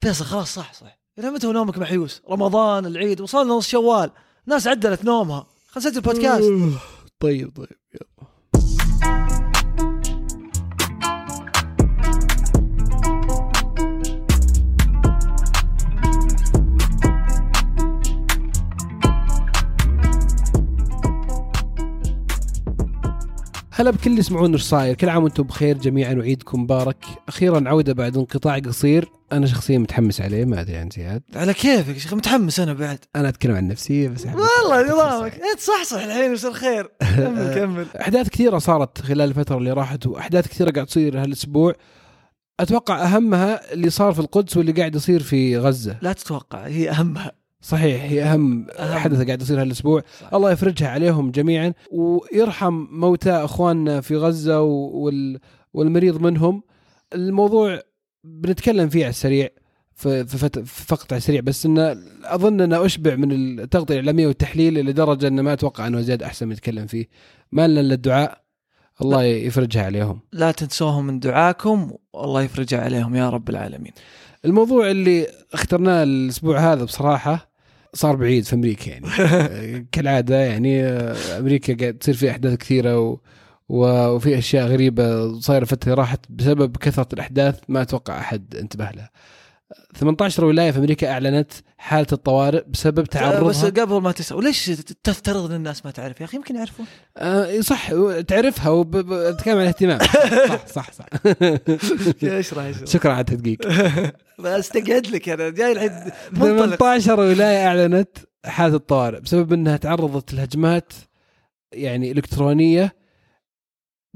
فيصل خلاص صح صح. إلى متى ونومك محيوس؟ رمضان العيد وصلنا نص شوال. ناس عدلت نومها. خلينا نسجل بودكاست. طيب طيب يلا. هلا بكل اللي يسمعون إيش صاير. كل عام وأنتم بخير جميعا وعيدكم مبارك. أخيرا عودة بعد انقطاع قصير. أنا شخصيا متحمس عليه ما أدري عن زياد. على كيفك يا شيخ؟ متحمس أنا بعد. أنا أتكلم عن نفسي بس والله نظامك. انت صحصح الحين ويصير خير. كمل كمل. أحداث كثيرة صارت خلال الفترة اللي راحت وأحداث كثيرة قاعد تصير هالأسبوع. أتوقع أهمها اللي صار في القدس واللي قاعد يصير في غزة. لا تتوقع هي أهمها. صحيح هي أهم, أهم. حدث قاعد يصير هالأسبوع. صح. الله يفرجها عليهم جميعا ويرحم موتى أخواننا في غزة وال والمريض منهم. الموضوع بنتكلم فيه على السريع في فقط على السريع بس انه أظن إنه أشبع من التغطية الإعلامية والتحليل لدرجه إنه ما أتوقع إنه زياد أحسن يتكلم فيه. ما لنا إلا الدعاء. الله يفرجها عليهم. لا تنسوهم من دعاكم. والله يفرجها عليهم يا رب العالمين. الموضوع اللي اخترناه الأسبوع هذا بصراحة صار بعيد في أمريكا يعني. كالعادة يعني أمريكا قاعد تصير فيها أحداث كثيرة و وفي أشياء غريبة صايرة فتره راحت بسبب كثرة الأحداث ما أتوقع أحد انتبه لها. 18 ولاية في أمريكا أعلنت حالة الطوارئ بسبب بس تعرضها. قبل ما تسأل وليش تفترض إن الناس ما تعرف؟ يا أخي يمكن يعرفون. آه صح تعرفها وتتكلم عن الاهتمام. صح صح صح. اشرح اشرح شكرا على التدقيق. بس تقعد لك أنا جاي الحين منطلق. 18 ولاية أعلنت حالة الطوارئ بسبب إنها تعرضت لهجمات يعني إلكترونية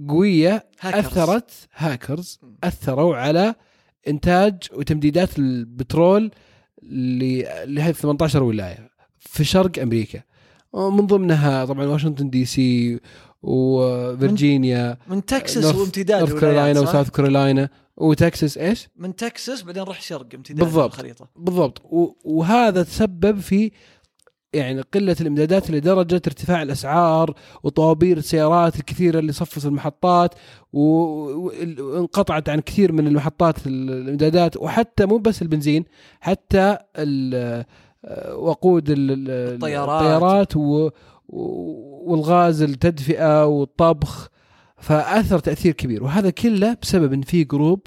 قوية هاكرز. أثرت هاكرز أثروا على إنتاج وتمديدات البترول لهذه 18 ولاية في شرق أمريكا ومن ضمنها طبعا واشنطن دي سي وفرجينيا من تكساس وامتداد نورث كارولاينا؟ وساوث كارولاينا وتكساس إيش؟ من تكساس بعدين روح شرق امتداد بالضبط. الخريطه بالضبط وهذا تسبب في يعني قلة الإمدادات لدرجة ارتفاع الأسعار وطوابير السيارات الكثيرة اللي صفت المحطات وانقطعت عن كثير من المحطات ال- الإمدادات وحتى مو بس البنزين حتى وقود ال- ال- الطيارات. الطيارات والغاز التدفئة والطبخ فأثر تأثير كبير وهذا كله بسبب أن في group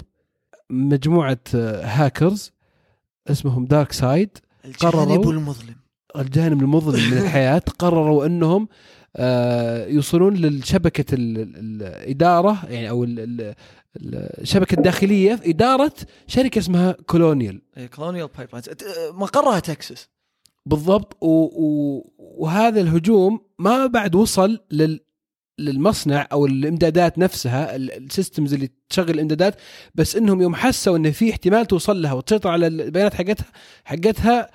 مجموعة هاكرز اسمهم دارك سايد قرروا- الجانب المظلم الجانب المظلم من الحياة قرروا أنهم آه، يوصلون ال- الإدارة يعني أو ال- ال- ال- الشبكة الداخلية في إدارة شركة اسمها Colonial Colonial Pipe مقرها تكساس. بالضبط. وهذا الهجوم ما بعد وصل لل للمصنع أو الإمدادات نفسها ال- ال systems اللي تشغل الإمدادات بس إنهم يوم حسوا إن في احتمال توصل لها وتسيطر على البيانات حقتها حقتها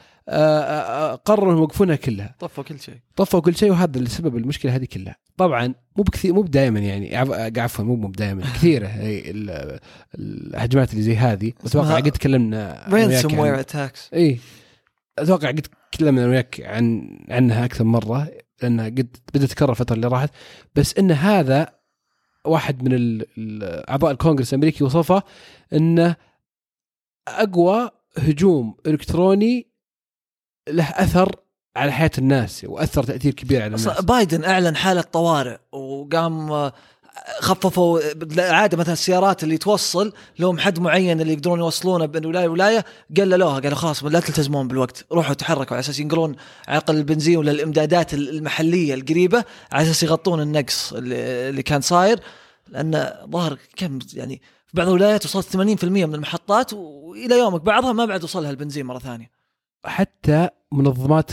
قرروا انهم يوقفونها كلها. طفوا كل شيء. طفوا كل شيء وهذا اللي سبب المشكلة هذه كلها. طبعا مو بكثير مو دائما يعني عف- عفوا مو مو دائما كثيرة. الهجمات اللي زي هذه. أتوقع قد تكلمنا ransom عن- ware attacks إي. أتوقع قد تكلمنا أنا وياك عن عنها أكثر مرة لأنها قد بدأت تتكرر الفترة اللي راحت. بس إن هذا واحد من أعضاء الكونغرس الأمريكي وصفه إنه أقوى هجوم إلكتروني له أثر على حياة الناس وأثر تأثير كبير على الناس. بايدن أعلن حالة طوارئ وقام آه، خففوا عادة مثلا السيارات اللي توصل لهم حد معين اللي يقدرون يوصلونه بين ولاية ولاية قللوها قالوا خلاص لا تلتزمون بالوقت روحوا تحركوا على أساس ينقلون على الاقل البنزين ولا الإمدادات المحلية القريبة على أساس يغطون النقص اللي اللي كان صاير. لأن ظهر كم يعني في بعض الولايات وصلت 80% من المحطات والى يومك بعضها ما بعد وصلها البنزين مرة ثانية. حتى منظمات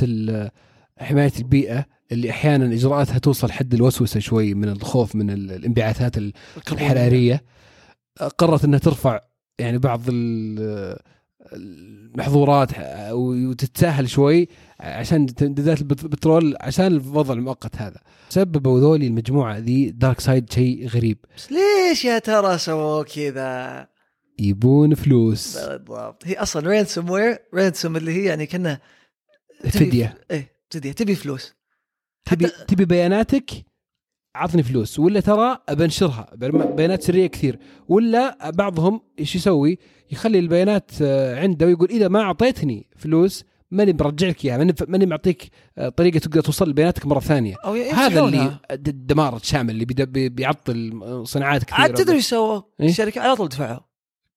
حماية البيئة اللي أحيانا إجراءاتها توصل حد الوسوسة شوي من الخوف من ال- الانبعاثات ال- الحرارية قررت إنها ترفع يعني بعض ال- المحظورات وتتساهل شوي عشان تمديدات البت- البترول عشان الوضع المؤقت هذا. سببوا ذولي المجموعة ذي DarkSide شيء غريب. بس ليش يا ترى سووا كذا؟ يبون فلوس. بالضبط. هي أصلا ransomware ransom اللي هي يعني كنا فدية. إيه فدية. تبي فلوس. تبي تبي بياناتك؟ عطني فلوس. ولا ترى بنشرها بيانات سرية كثير. ولا بعضهم إيش يسوي؟ يخلي البيانات آه، عنده ويقول إذا ما أعطيتني فلوس ماني برجع لك إياها. ماني ماني معطيك آه، طريقة تقدر توصل لبياناتك مرة ثانية. أو هذا اللي. الدمار الشامل اللي بيعطل صناعات كثيرة. عاد تدري إيش سووا؟ إيه؟ الشركة على طول دفعوا.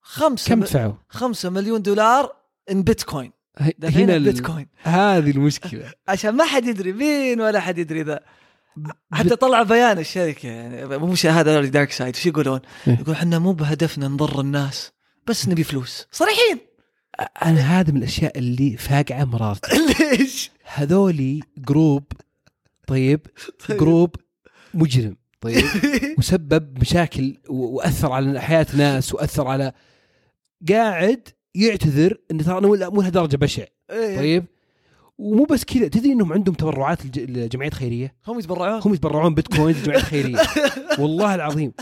خمسة كم دفعوا؟ خمسة مليون دولار ان بيتكوين هنا دافعين ال- بيتكوين هذه المشكلة. عشان ما حد يدري مين ولا حد يدري ذا. حتى طلع بيان الشركة يعني مش هذا DarkSide إيش يقولون؟ إيه. يقول إحنا مو بهدفنا نضر الناس بس نبي فلوس. صريحين. أنا هذا من الأشياء اللي فاقعة مرارتي. ليش؟ هذولي group طيب group مجرم طيب. وسبب مشاكل وأثر على حياة ناس وأثر على قاعد يعتذر إن ترى أنا مو- لهالدرجه بشع. إيه. طيب؟ ومو بس كذا تدري إنهم عندهم تبرعات لج- لجمعيات خيرية؟ هم يتبرعون؟ هم يتبرعون بيتكوين لجمعيات خيرية. والله العظيم.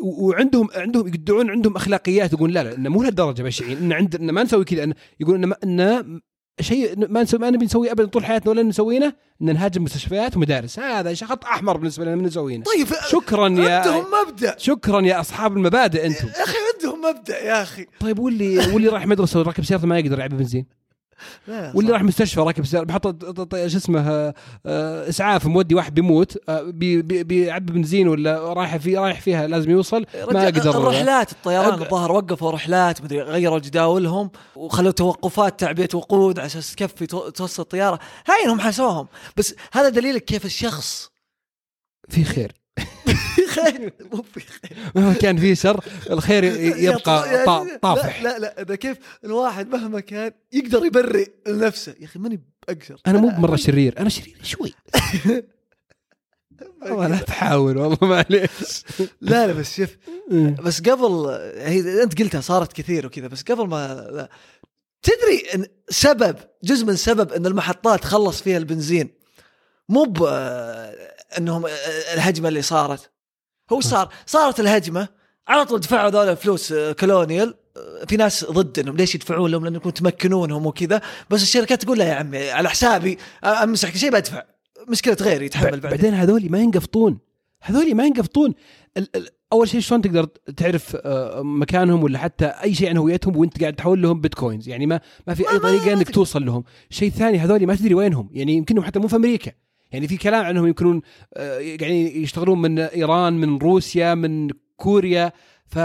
وعندهم عندهم يدعون عندهم أخلاقيات يقول لا لا إن مو لهالدرجة بشعين إن عند إن ما نسوي كذا إن يقول إن ما, إن شيء ما نسوي ما نبي نسويه ابدا طول حياتنا ولا نسوينه إن نهاجم مستشفيات ومدارس. هذا شيء خط أحمر بالنسبة لنا من نسوينه. طيب شكرا يا عندهم مبدأ. شكرا يا أصحاب المبادئ أنتم. يا أخي مبدأ يا أخي. طيب واللي واللي راح مدرسة وراكب سيارته ما يقدر يعبي بنزين. لا، واللي. راح مستشفى راكب سيارة بحط شو اسمه آه، آه، إسعاف مودي واحد بيموت آه، بي- بي- بيعبي بنزين ولا رايح في رايح فيها لازم يوصل ما أقدر. الرحلات الطيران الظاهر وقفوا رحلات مدري غيروا جداولهم وخلوا توقفات تعبئه وقود على أساس تكفي تو- توصل الطياره هاينهم حسوهم. بس هذا دليلك كيف الشخص في خير. خير. مو في خير. مهما كان في شر الخير يبقى يعني- طا- طافح. لا لا ده كيف الواحد مهما كان يقدر يبرئ لنفسه. يا أخي ماني باقشر أنا مو بمره شرير أنا شرير شوي. والله لا تحاول والله معليش. لا لا بس شوف بس قبل هي أنت قلتها صارت كثير وكذا بس قبل ما لا. تدري إن سبب جزء من سبب إن المحطات خلص فيها البنزين مو إنهم الهجمة اللي صارت. هو صار صارت الهجمة على طول دفعوا ذولا فلوس كولونيال. في ناس ضد انهم ليش يدفعون لهم؟ لانكم تمكنونهم وكذا. بس الشركات تقول لا يا عمي على حسابي امسح كل شيء بدفع. مشكلة غيري يتحمل بعدين. بعدين هذولي ما ينقفطون. هذولي ما ينقفطون. أول شيء شلون تقدر تعرف آه، مكانهم ولا حتى أي شيء عن هويتهم وأنت قاعد تحول لهم بيتكوينز؟ يعني ما ما في أي طريقة إنك. توصل لهم. شيء ثاني هذولي ما تدري وينهم. يعني يمكنهم حتى مو في أمريكا. يعني في كلام عنهم يمكنون آه، يعني يشتغلون من إيران من روسيا من كوريا ف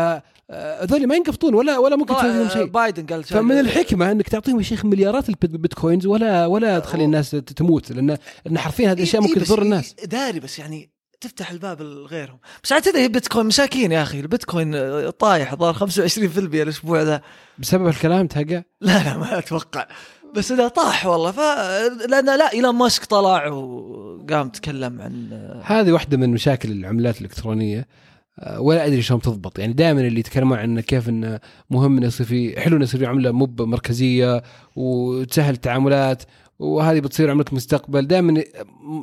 آه، ما ينقفطون ولا ولا ممكن تسوي لهم شيء. بايدن قال فمن الحكمة أنك تعطيهم يا شيخ مليارات البيت- البيتكوينز ولا ولا تخلي الناس تموت لأن لأن حرفيا هذه الاشياء ممكن تضر الناس. داري بس يعني تفتح الباب لغيرهم. بس عاد تدري البيتكوين مساكين يا أخي. البيتكوين طايح ظهر 25% الأسبوع ذا. بسبب الكلام تهقى لا لا ما أتوقع. بس إذا طاح والله ف لأن لا إيلون ماسك طلع وقام تكلم عن هذه واحدة من مشاكل العملات الإلكترونية. آه، ولا أدري شلون تضبط. يعني دائما اللي يتكلمون عن كيف إنه مهم إنه يصير في حلو إنه يصير في عملة مو مركزيه وتسهل التعاملات. وهذه بتصير عمله مستقبل دائما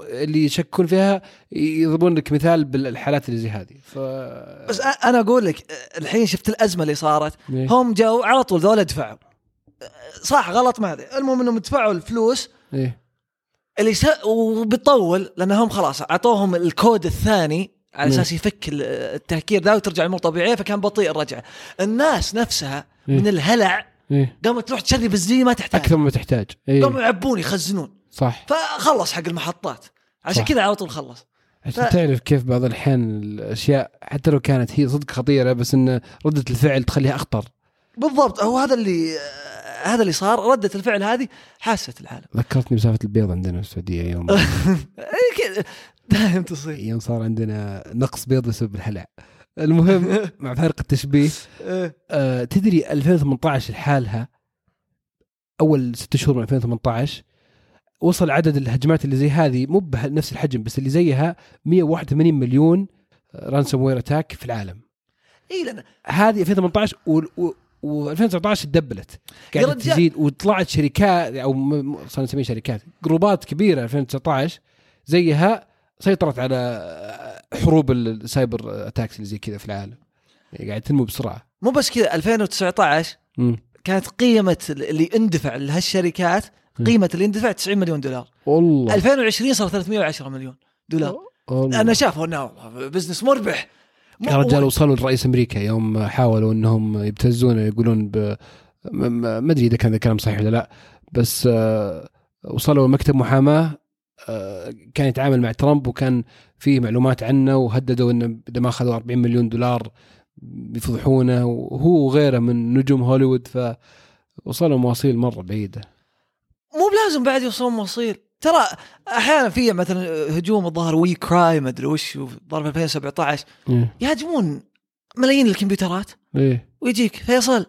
اللي يشكون فيها يضربون لك مثال بالحالات اللي زي هذه ف بس أنا أقول لك الحين شفت الأزمة اللي صارت إيه. هم جو على طول ذولا دفعوا صح غلط ما أدري المهم إنهم دفعوا الفلوس إيه. اللي س... وبيطول لأنهم خلاص أعطوهم الكود الثاني على نعم. أساس يفك ال- التهكير ذا وترجع الأمور طبيعية فكان بطيء الرجعة. الناس نفسها من إيه. الهلع إيه. قامت تروح تشري بنزين ما تحتاج. أكثر مما تحتاج. إيه. قاموا يعبون يخزنون. صح. فخلص حق المحطات. عشان. كذا على طول خلص. عشان ف- تعرف كيف بعض الأحيان الأشياء حتى لو كانت هي صدق خطيرة بس إن ردة الفعل تخليها أخطر. بالضبط. هو هذا اللي هذا اللي صار. ردة الفعل هذه حاست العالم. ذكرتني بمسافه البيض عندنا في السعودية يوم. إيه دائم تصير. يوم صار عندنا نقص بيض بسبب الهلع المهم مع فارق التشبيه إيه. آه تدري 2018 لحالها أول ست شهور من 2018 وصل عدد الهجمات اللي زي هذه مو بنفس الحجم بس اللي زيها 181 مليون ransomware attack في العالم اي لأن هذه 2018 و, و... و2019 تدبلت قاعدة. تزيد وطلعت شركات أو صار نسميها شركات جروبات كبيرة 2019 زيها سيطرت على حروب ال cyber attacks اللي زي كذا في العالم. يعني قاعد تنمو بسرعة. مو بس كذا 2019 مم. كانت قيمة اللي اندفع لهالشركات قيمة اللي اندفع 90 مليون دولار. والله. 2020 صار 310 مليون دولار. والله. أنا شافه إنه بزنس مربح. يا رجال وصلوا لرئيس أمريكا يوم حاولوا إنهم يبتزونه يقولون ب م- م- ما أدري إذا كان الكلام صحيح ولا لا بس آه، وصلوا مكتب محاماة كان يتعامل مع ترامب وكان فيه معلومات عنه وهددوا إنه إذا ما أخذوا 40 مليون دولار بيفضحونه وهو وغيره من نجوم هوليوود فوصلوا مواصيل مرة بعيدة. مو بلازم بعد يوصلون موصيل ترى أحيانا في مثلا هجوم الظاهر WannaCry ما أدري وش ضرب 2017 إيه. يهاجمون ملايين الكمبيوترات. إيه. ويجيك فيصل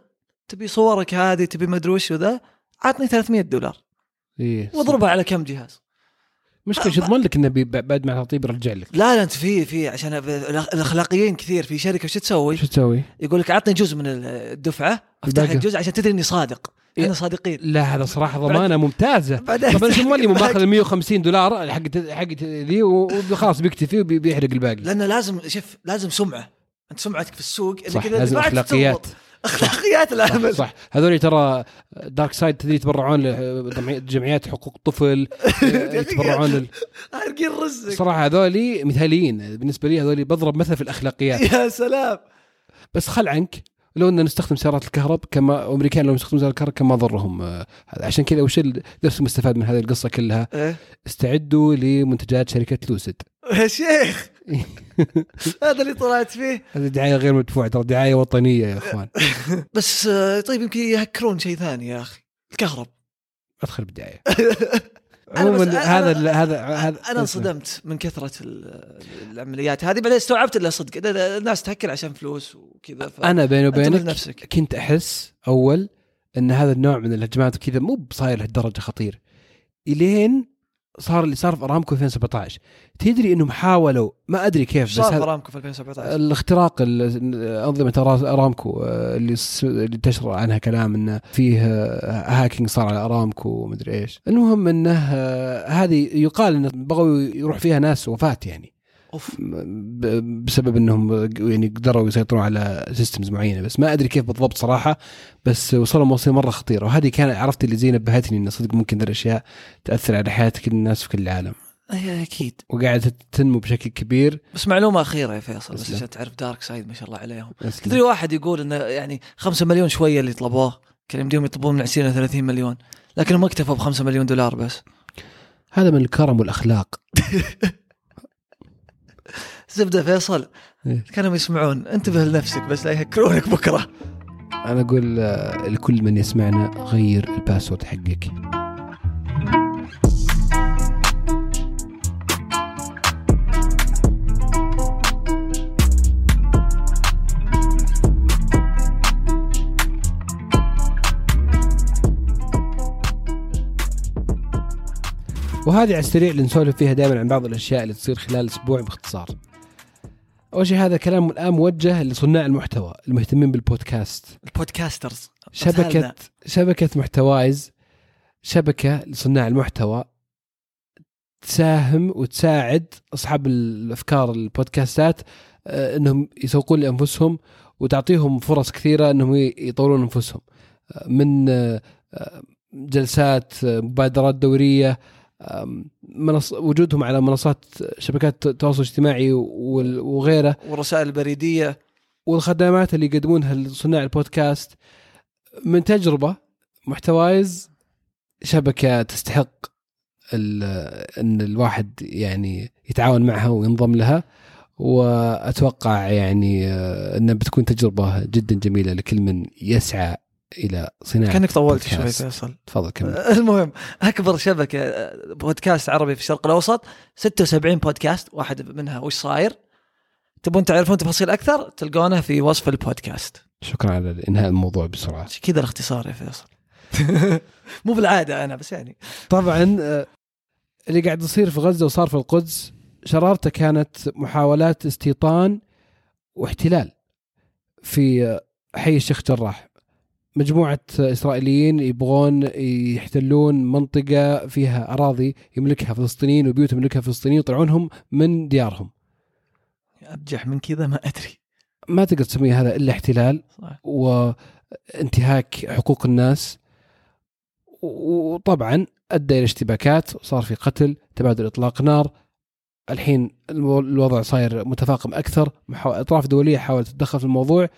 تبي صورك هذه تبي ما أدري وش وذا عطني 300 دولار. إيه واضربها على كم جهاز. مشكلة شو يضمن لك إنه بعد ما تعطيه بيرجع لك لا لا أنت في في عشان الأخلاقيين كثير في شركة وش تسوي؟ شو تسوي؟ يقول لك عطني جزء من الدفعة أفتح الباقي. الجزء عشان تدري إني صادق إيه. إحنا صادقين لا هذا صراحة ضمانة ممتازة بعدين طب أنا شو مالي ماخذ ال 150 دولار حق حق ذي وخلاص بيكتفي وبيحرق الباقي لأنه لازم شوف لازم سمعة أنت سمعتك في السوق إنك صح لازم دفعت أخلاقيات. أخلاقيات العمل صح, صح. هذول ترى دارك سايد تدري يتبرعون لجمعيات حقوق الطفل يتبرعون لل... حارقين رزق. صراحة هذول مثاليين. بالنسبة لي هذول بضرب مثل في الأخلاقيات. يا سلام. بس خل عنك. لو إن نستخدم سيارات الكهرب كما الامريكان لو يستخدمون سيارات الكهرب كم ما ضرهم آه، هذا. عشان كذا وش الدرس المستفاد من هذه القصة كلها؟ إيه؟ استعدوا لمنتجات شركة لوسيد يا شيخ. هذا اللي طلعت فيه. هذه دعاية غير مدفوعة ترى دعاية وطنية يا إخوان. بس آه، طيب يمكن يهكرون شيء ثاني يا أخي. الكهرب. أدخل بالدعاية. عموما هذا هذا هذا أنا انصدمت من كثرة ال- العمليات هذه. بعدين استوعبت انه صدق. الناس تهكر عشان فلوس وكذا ف... أنا بيني وبينك لنفسك كنت أحس أول إن هذا النوع من الهجمات وكذا مو بصاير لهالدرجة خطير. إلين صار اللي صار في أرامكو 2017 تدري إنهم حاولوا؟ ما أدري كيف بس صار في أرامكو في 2017 الاختراق ال- انظمه أرامكو آه، اللي اللي انتشر عنها كلام إنه فيه آه، هاكينج صار على أرامكو ومدري إيش. المهم إنه آه، هذه يقال إنه بغوا يروح فيها ناس وفاة يعني. أوف. ب- بسبب إنهم يعني قدروا يسيطرون على systems معينة. بس ما أدري كيف بالضبط صراحة بس وصلوا مواصيل مرة خطيره وهذه كان عرفت اللي زي نبهتني إنه صدق ممكن ذي الأشياء تأثر على حياة كل الناس في كل العالم. أكيد. وقاعدة تنمو بشكل كبير. بس معلومة أخيرة يا فيصل بس. عشان تعرف DarkSide ما شاء الله عليهم. تدري واحد يقول إنه يعني 5 مليون شوية اللي طلبوه كان يمديهم يطلبون من 20 ل 30 مليون. لكنهم اكتفوا ب 5 مليون دولار بس. هذا من الكرم والأخلاق. زبدة فيصل إيه. كانوا يسمعون انتبه لنفسك بس لا يهكرونك بكرة أنا أقول آه، لكل من يسمعنا غير الباسورد حقك وهذه على السريع اللي نسولف فيها دائما عن بعض الأشياء اللي تصير خلال أسبوع باختصار. أول شيء هذا كلام الآن موجه لصناع المحتوى المهتمين بالبودكاست. البودكاسترز شبكه. شبكة محتوايز شبكة لصناع المحتوى تساهم وتساعد أصحاب الأفكار البودكاستات آه، إنهم يسوقون لأنفسهم وتعطيهم فرص كثيرة إنهم يطورون أنفسهم آه، من آه، جلسات مبادرات دورية منص وجودهم على منصات شبكات التواصل الاجتماعي وغيره. والرسائل البريدية. والخدمات اللي يقدمونها لصناع البودكاست من تجربة محتوايز شبكة تستحق ال- إن الواحد يعني يتعاون معها وينضم لها. وأتوقع يعني آه، إنها بتكون تجربة جدا جميلة لكل من يسعى إلى صناعة كأنك طولت شوي. فيصل. تفضل كمل. المهم أكبر شبكة بودكاست عربي في الشرق الأوسط 76 بودكاست واحد منها وش صاير؟ تبون تعرفون تفاصيل أكثر؟ تلقونه في وصف البودكاست. شكرا على إنهاء الموضوع بسرعة. كذا الاختصار يا فيصل. مو بالعادة أنا بس يعني. طبعا آه، اللي قاعد يصير في غزة وصار في القدس شرارته كانت محاولات استيطان واحتلال في آه، حي الشيخ جراح. مجموعة إسرائيليين يبغون يحتلون منطقة فيها أراضي يملكها فلسطينيين وبيوت يملكها فلسطينيين يطلعونهم من ديارهم. ابجح من كذا ما أدري. ما تقدر تسمي هذا إلا احتلال صح. وانتهاك حقوق الناس. وطبعا أدى إلى اشتباكات وصار في قتل تبادل إطلاق نار. الحين الوضع صاير متفاقم أكثر محا- أطراف دولية حاولت تتدخل في الموضوع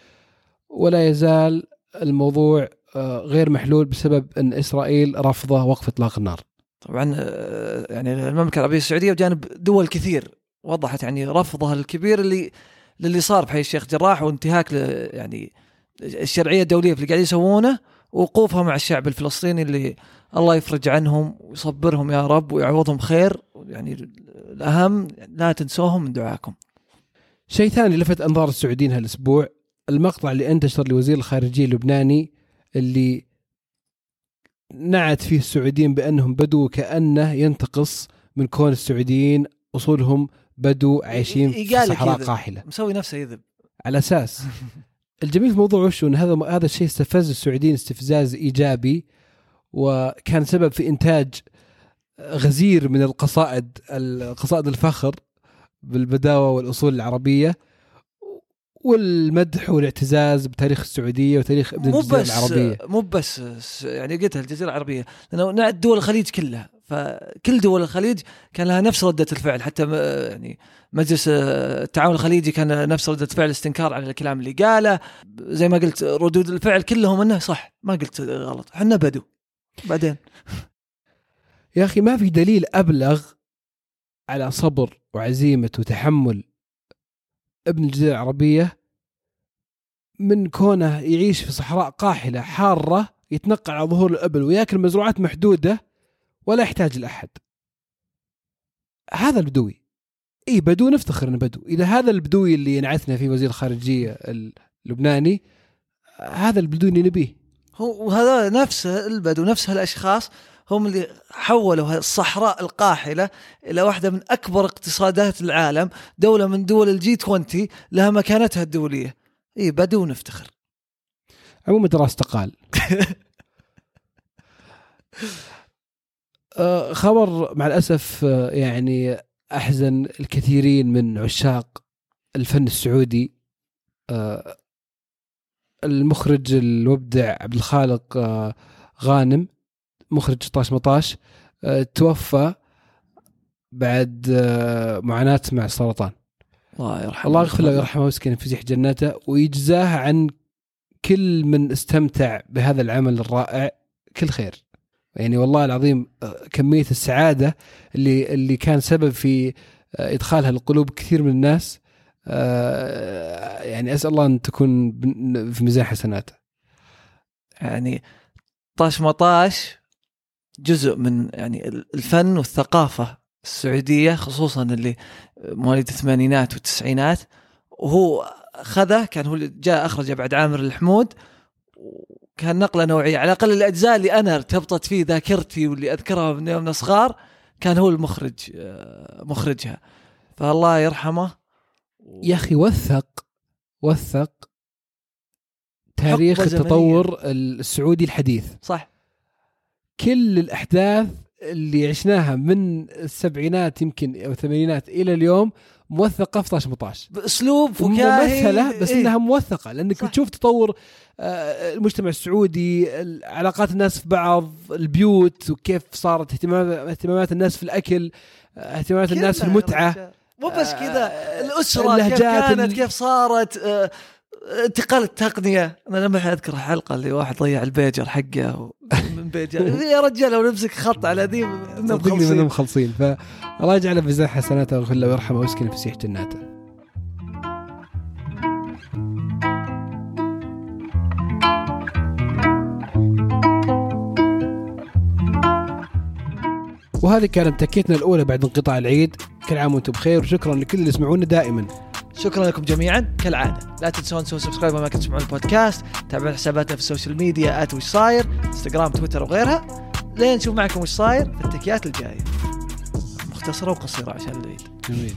ولا يزال الموضوع آه، غير محلول بسبب إن إسرائيل رافضه وقف إطلاق النار طبعا آه، يعني المملكة العربية السعودية بجانب دول كثير وضحت يعني رفضها الكبير اللي للي صار في حي الشيخ جراح وانتهاك يعني الشرعية الدولية في اللي قاعد يسوونه ووقوفها مع الشعب الفلسطيني اللي الله يفرج عنهم ويصبرهم يا رب ويعوضهم خير يعني الأهم لا تنسوهم من دعاكم. شيء ثاني لفت أنظار السعوديين هالأسبوع المقطع اللي انتشر لوزير الخارجية اللبناني اللي نعت فيه السعوديين بأنهم بدو كأنه ينتقص من كون السعوديين أصولهم بدو عايشين في صحراء. قاحلة مسوي نفسه يذب. على أساس الجميل في الموضوع وشو ان هذا هذا الشيء استفز السعوديين استفزاز إيجابي وكان سبب في إنتاج غزير من القصائد القصائد الفخر بالبداوة والأصول العربية والمدح والاعتزاز بتاريخ السعودية وتاريخ ابن مو بس العربية. مو بس يعني قلتها الجزيرة العربية. لأنه نعت دول الخليج كلها. فكل دول الخليج كان لها نفس ردة الفعل. حتى يعني مجلس التعاون الخليجي كان نفس ردة فعل استنكار على الكلام اللي قاله. زي ما قلت ردود الفعل كلهم إنه صح. ما قلت غلط. إحنا بدو. بعدين؟ يا أخي ما في دليل أبلغ على صبر وعزيمة وتحمل ابن الجزيره العربية من كونه يعيش في صحراء قاحلة حارة يتنقع على ظهور الأبل وياكل مزروعات محدودة ولا يحتاج لاحد. هذا البدوي. اي بدو نفتخر إنه بدو، اذا هذا البدوي اللي ينعتنا فيه وزير الخارجية اللبناني هذا البدوي اللي نبيه. هو وهذا نفس البدو نفس هالاشخاص هم اللي حولوا الصحراء القاحلة إلى واحدة من أكبر اقتصادات العالم، دولة من دول الجي 20 لها مكانتها الدولية. اي بدو نفتخر. عموما دراسة قال آه، خبر مع الأسف آه، يعني أحزن الكثيرين من عشاق الفن السعودي آه، المخرج المبدع عبد الخالق غانم مخرج طاش مطاش آه، توفى بعد آه، معاناة مع السرطان. الله يرحمه الله يغفر له ويرحمه. ويسكن في فسيح جناته ويجزاه عن كل من استمتع بهذا العمل الرائع كل خير. يعني والله العظيم آه، كمية السعادة اللي اللي كان سبب في إدخالها لقلوب كثير من الناس يعني أسأل الله أن تكون في ميزان حسناته. يعني طاش مطاش جزء من يعني الفن والثقافة السعودية خصوصا اللي مواليد الثمانينات والتسعينات. وهو خذه كان هو اللي جاء أخرجه بعد عامر الحمود. وكان نقلة نوعية. على الأقل الأجزاء اللي أنا ارتبطت فيه ذاكرتي واللي أذكرها من يومنا صغار كان هو المخرج آه، مخرجها. فالله يرحمه. يا أخي وثق وثق تاريخ. التطور السعودي الحديث. صح. كل الأحداث اللي عشناها من السبعينات يمكن أو الثمانينات إلى اليوم موثقة في طاش مطاش بأسلوب فكاهي وممثله بس إيه. إنها موثقة لأنك صح. بتشوف تطور آه، المجتمع السعودي علاقات الناس في بعض البيوت وكيف صارت اهتمام اهتمامات الناس في الأكل آه، اهتمامات الناس في المتعة. مو بس كذا آه، الأسرة كيف كانت ال- كيف صارت انتقال التقنية أنا لما أذكر الحلقة اللي واحد ضيع البيجر حقه من بيجر يا رجال لو نمسك خط على ذي صدقني. منهم مخلصين فالله يجعله في ميزان حسناته ويغفر له ويرحمه ويسكنه فسيح جناته. وهذه كانت تكيتنا الأولى بعد انقطاع العيد. كل عام وأنتم بخير وشكرا لكل اللي يسمعونا دائما. شكرا لكم جميعا. كالعادة لا تنسون تسوون subscribe ما كنتوا تسمعون البودكاست تابعون حساباتنا في ال social media at وش صاير. انستغرام تويتر وغيرها. لين نشوف معكم وش صاير في التكيات الجاية. مختصرة وقصيرة عشان العيد جميل.